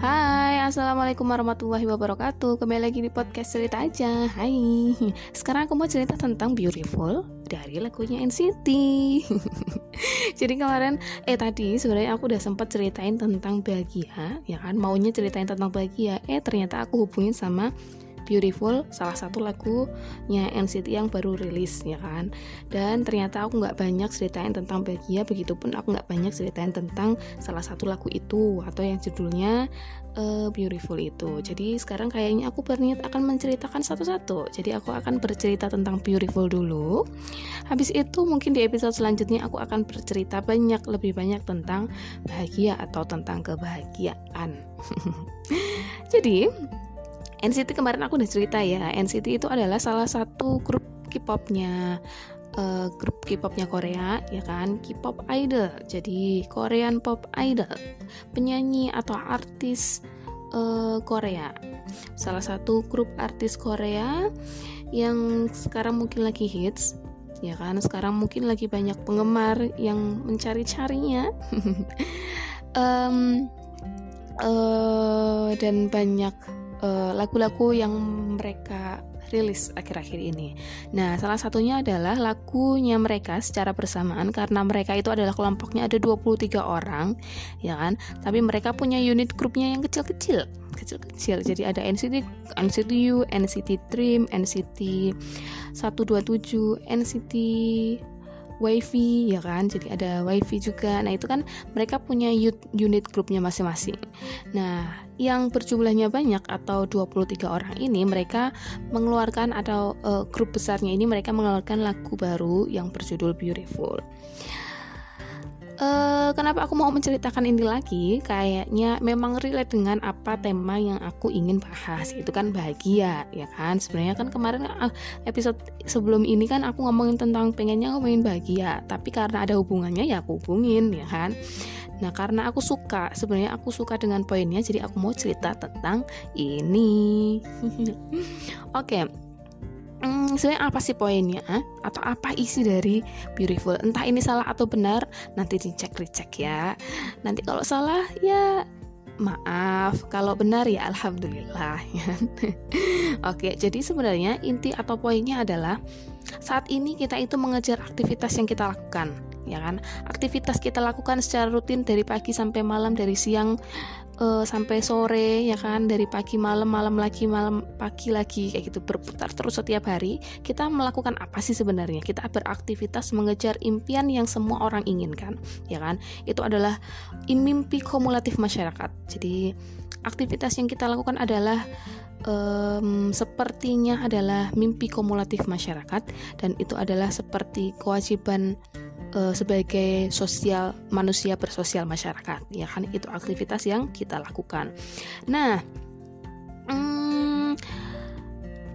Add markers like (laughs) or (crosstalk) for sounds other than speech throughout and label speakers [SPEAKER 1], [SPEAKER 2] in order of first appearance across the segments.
[SPEAKER 1] Hai, Assalamualaikum warahmatullahi wabarakatuh. Kembali lagi di podcast cerita aja. Hai. Sekarang aku mau cerita tentang Beautiful Dari lagunya NCT (laughs) Jadi kemarin Eh tadi sebenarnya aku udah sempat ceritain tentang bahagia Ya kan, maunya ceritain tentang bahagia. Eh ternyata aku hubungin sama Beautiful salah satu lagunya NCT yang baru rilis ya kan? Dan ternyata aku nggak banyak ceritain tentang bahagia begitupun aku nggak banyak ceritain tentang salah satu lagu itu atau yang judulnya uh, Beautiful itu. Jadi sekarang kayaknya aku berniat akan menceritakan satu-satu. Jadi aku akan bercerita tentang Beautiful dulu. Habis itu mungkin di episode selanjutnya aku akan bercerita banyak lebih banyak tentang bahagia atau tentang kebahagiaan. (laughs) Jadi NCT kemarin aku udah cerita ya NCT itu adalah salah satu grup K-popnya uh, grup K-popnya Korea ya kan? K-pop idol. Jadi Korean pop idol penyanyi atau artis uh, Korea. Salah satu grup artis Korea yang sekarang mungkin lagi hits ya kan? Sekarang mungkin lagi banyak penggemar yang mencari-carinya. (laughs) Um, uh, dan banyak Eh, lagu-lagu uh, yang mereka rilis akhir-akhir ini. Nah, salah satunya adalah lagunya mereka secara bersamaan karena mereka itu adalah kelompoknya ada 23 orang, ya kan? Tapi mereka punya unit grupnya yang kecil-kecil, kecil-kecil. Jadi ada NCT, NCT U, NCT Dream, NCT 127, NCT wifi ya kan? Jadi ada wifi juga. Nah itu kan mereka punya unit grupnya masing-masing. Nah yang berjumlahnya banyak atau 23 orang ini mereka mengeluarkan atau uh, grup besarnya ini mereka mengeluarkan lagu baru yang berjudul Beautiful uh, kenapa aku mau menceritakan ini lagi? Kayaknya memang relate dengan apa tema yang aku ingin bahas. Itu kan bahagia ya kan? Sebenarnya kan kemarin ah, episode sebelum ini kan aku ngomongin tentang pengennya ngomongin bahagia. Tapi karena ada hubungannya ya aku hubungin ya kan? Nah karena aku suka sebenarnya aku suka dengan poinnya jadi aku mau cerita tentang ini. (laughs) Oke okay hmm, sebenarnya apa sih poinnya? Atau apa isi dari beautiful? Entah ini salah atau benar nanti dicek dicek ya. Nanti kalau salah ya maaf. Kalau benar ya alhamdulillah. (laughs) Oke jadi sebenarnya inti atau poinnya adalah saat ini kita itu mengejar aktivitas yang kita lakukan ya kan? Aktivitas kita lakukan secara rutin dari pagi sampai malam dari siang uh, sampai sore ya kan? Dari pagi malam malam lagi malam pagi lagi kayak gitu berputar terus setiap hari. Kita melakukan apa sih sebenarnya? Kita beraktivitas mengejar impian yang semua orang inginkan ya kan? Itu adalah mimpi kumulatif masyarakat. Jadi aktivitas yang kita lakukan adalah um, sepertinya adalah mimpi kumulatif masyarakat dan itu adalah seperti kewajiban uh, sebagai sosial manusia bersosial masyarakat. Ya kan itu aktivitas yang kita lakukan. Nah hmm,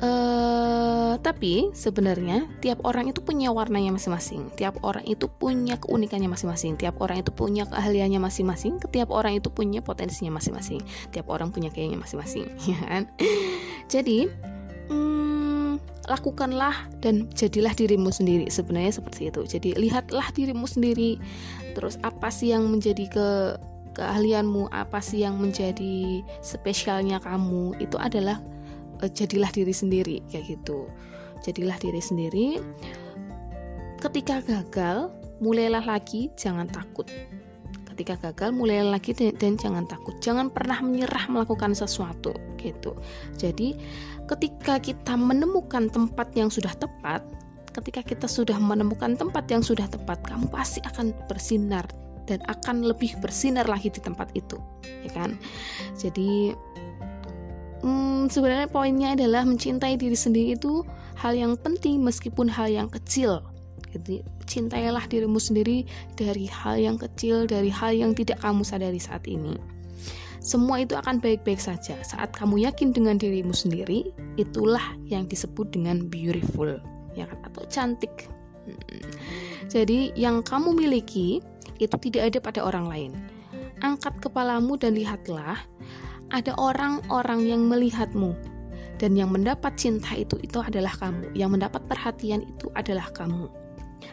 [SPEAKER 1] uh, tapi sebenarnya tiap orang itu punya warnanya masing-masing. Tiap orang itu punya keunikannya masing-masing. Tiap orang itu punya keahliannya masing-masing. Tiap orang itu punya potensinya masing-masing. Tiap orang punya kayaknya masing-masing. (laughs) Ya kan? Jadi lakukanlah dan jadilah dirimu sendiri. Sebenarnya seperti itu. Jadi lihatlah dirimu sendiri. Terus apa sih yang menjadi ke keahlianmu? Apa sih yang menjadi spesialnya kamu? Itu adalah uh, jadilah diri sendiri kayak gitu. Jadilah diri sendiri. Ketika gagal mulailah lagi jangan takut. Ketika gagal mulai lagi dan, dan jangan takut. Jangan pernah menyerah melakukan sesuatu gitu. Jadi ketika kita menemukan tempat yang sudah tepat ketika kita sudah menemukan tempat yang sudah tepat kamu pasti akan bersinar dan akan lebih bersinar lagi di tempat itu ya kan? Jadi hmm, sebenarnya poinnya adalah mencintai diri sendiri itu hal yang penting meskipun hal yang kecil. Jadi cintailah dirimu sendiri dari hal yang kecil, dari hal yang tidak kamu sadari saat ini. Semua itu akan baik-baik saja saat kamu yakin dengan dirimu sendiri. Itulah yang disebut dengan beautiful, ya kan? Atau cantik. Hmm. Jadi yang kamu miliki itu tidak ada pada orang lain. Angkat kepalamu dan lihatlah ada orang-orang yang melihatmu dan yang mendapat cinta itu itu adalah kamu. Yang mendapat perhatian itu adalah kamu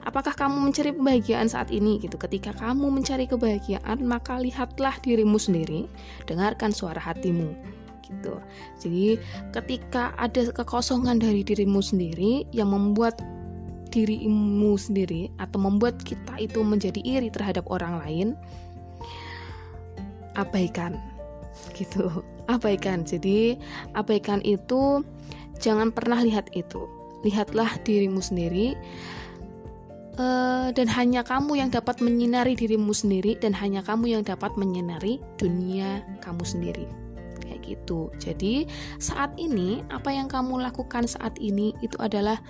[SPEAKER 1] Apakah kamu mencari kebahagiaan saat ini? Gitu? Ketika kamu mencari kebahagiaan, maka lihatlah dirimu sendiri, dengarkan suara hatimu. Gitu. Jadi ketika ada kekosongan dari dirimu sendiri yang membuat dirimu sendiri atau membuat kita itu menjadi iri terhadap orang lain abaikan. Gitu. Abaikan. Jadi abaikan itu jangan pernah lihat itu. Lihatlah dirimu sendiri uh, dan hanya kamu yang dapat menyinari dirimu sendiri dan hanya kamu yang dapat menyinari dunia kamu sendiri kayak gitu jadi saat ini apa yang kamu lakukan saat ini itu adalah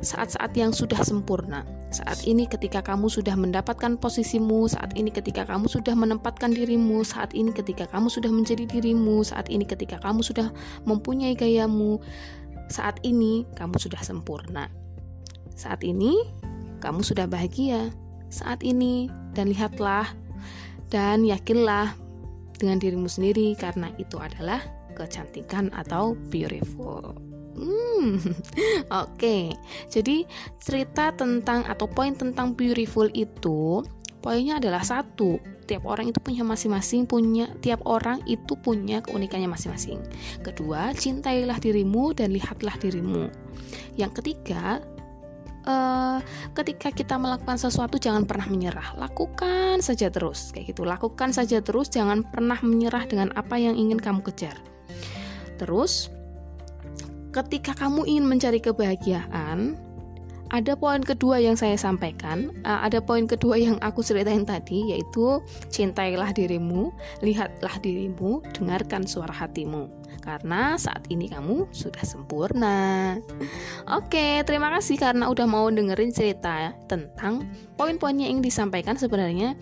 [SPEAKER 1] saat-saat yang sudah sempurna. Saat ini ketika kamu sudah mendapatkan posisimu, saat ini ketika kamu sudah menempatkan dirimu, saat ini ketika kamu sudah menjadi dirimu, saat ini ketika kamu sudah mempunyai gayamu, saat ini kamu sudah sempurna. Saat ini kamu sudah bahagia. Saat ini dan lihatlah dan yakinlah dengan dirimu sendiri karena itu adalah kecantikan atau beautiful. Hmm, (laughs) oke. Okay. Jadi cerita tentang atau poin tentang beautiful itu poinnya adalah satu. Tiap orang itu punya masing-masing punya tiap orang itu punya keunikannya masing-masing. Kedua, cintailah dirimu dan lihatlah dirimu. Yang ketiga, uh, ketika kita melakukan sesuatu jangan pernah menyerah. Lakukan saja terus kayak gitu. Lakukan saja terus jangan pernah menyerah dengan apa yang ingin kamu kejar. Terus ketika kamu ingin mencari kebahagiaan, ada poin kedua yang saya sampaikan, uh, ada poin kedua yang aku ceritain tadi, yaitu cintailah dirimu, lihatlah dirimu, dengarkan suara hatimu. Karena saat ini kamu sudah sempurna. Oke, terima kasih karena udah mau dengerin cerita tentang poin-poinnya yang disampaikan sebenarnya.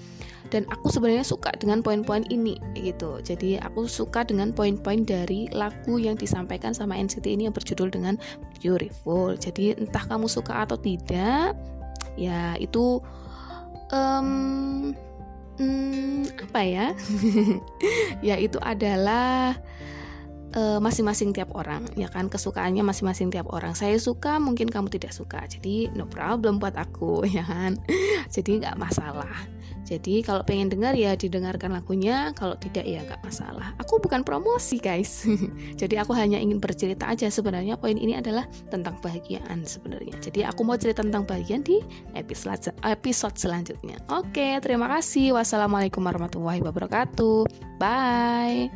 [SPEAKER 1] Dan aku sebenarnya suka dengan poin-poin ini gitu. Jadi aku suka dengan poin-poin dari lagu yang disampaikan sama NCT ini yang berjudul dengan Beautiful. Jadi entah kamu suka atau tidak ya itu um, hmm, apa ya? (laughs) Ya itu adalah masing-masing uh, tiap orang ya kan kesukaannya masing-masing tiap orang saya suka mungkin kamu tidak suka jadi no problem buat aku (laughs) ya kan jadi nggak masalah jadi kalau pengen dengar ya didengarkan lagunya, kalau tidak ya nggak masalah. Aku bukan promosi guys. (laughs) Jadi aku hanya ingin bercerita aja sebenarnya poin ini adalah tentang bahagiaan sebenarnya. Jadi aku mau cerita tentang bahagian di episode episode selanjutnya. Oke, terima kasih. Wassalamualaikum warahmatullahi wabarakatuh. Bye.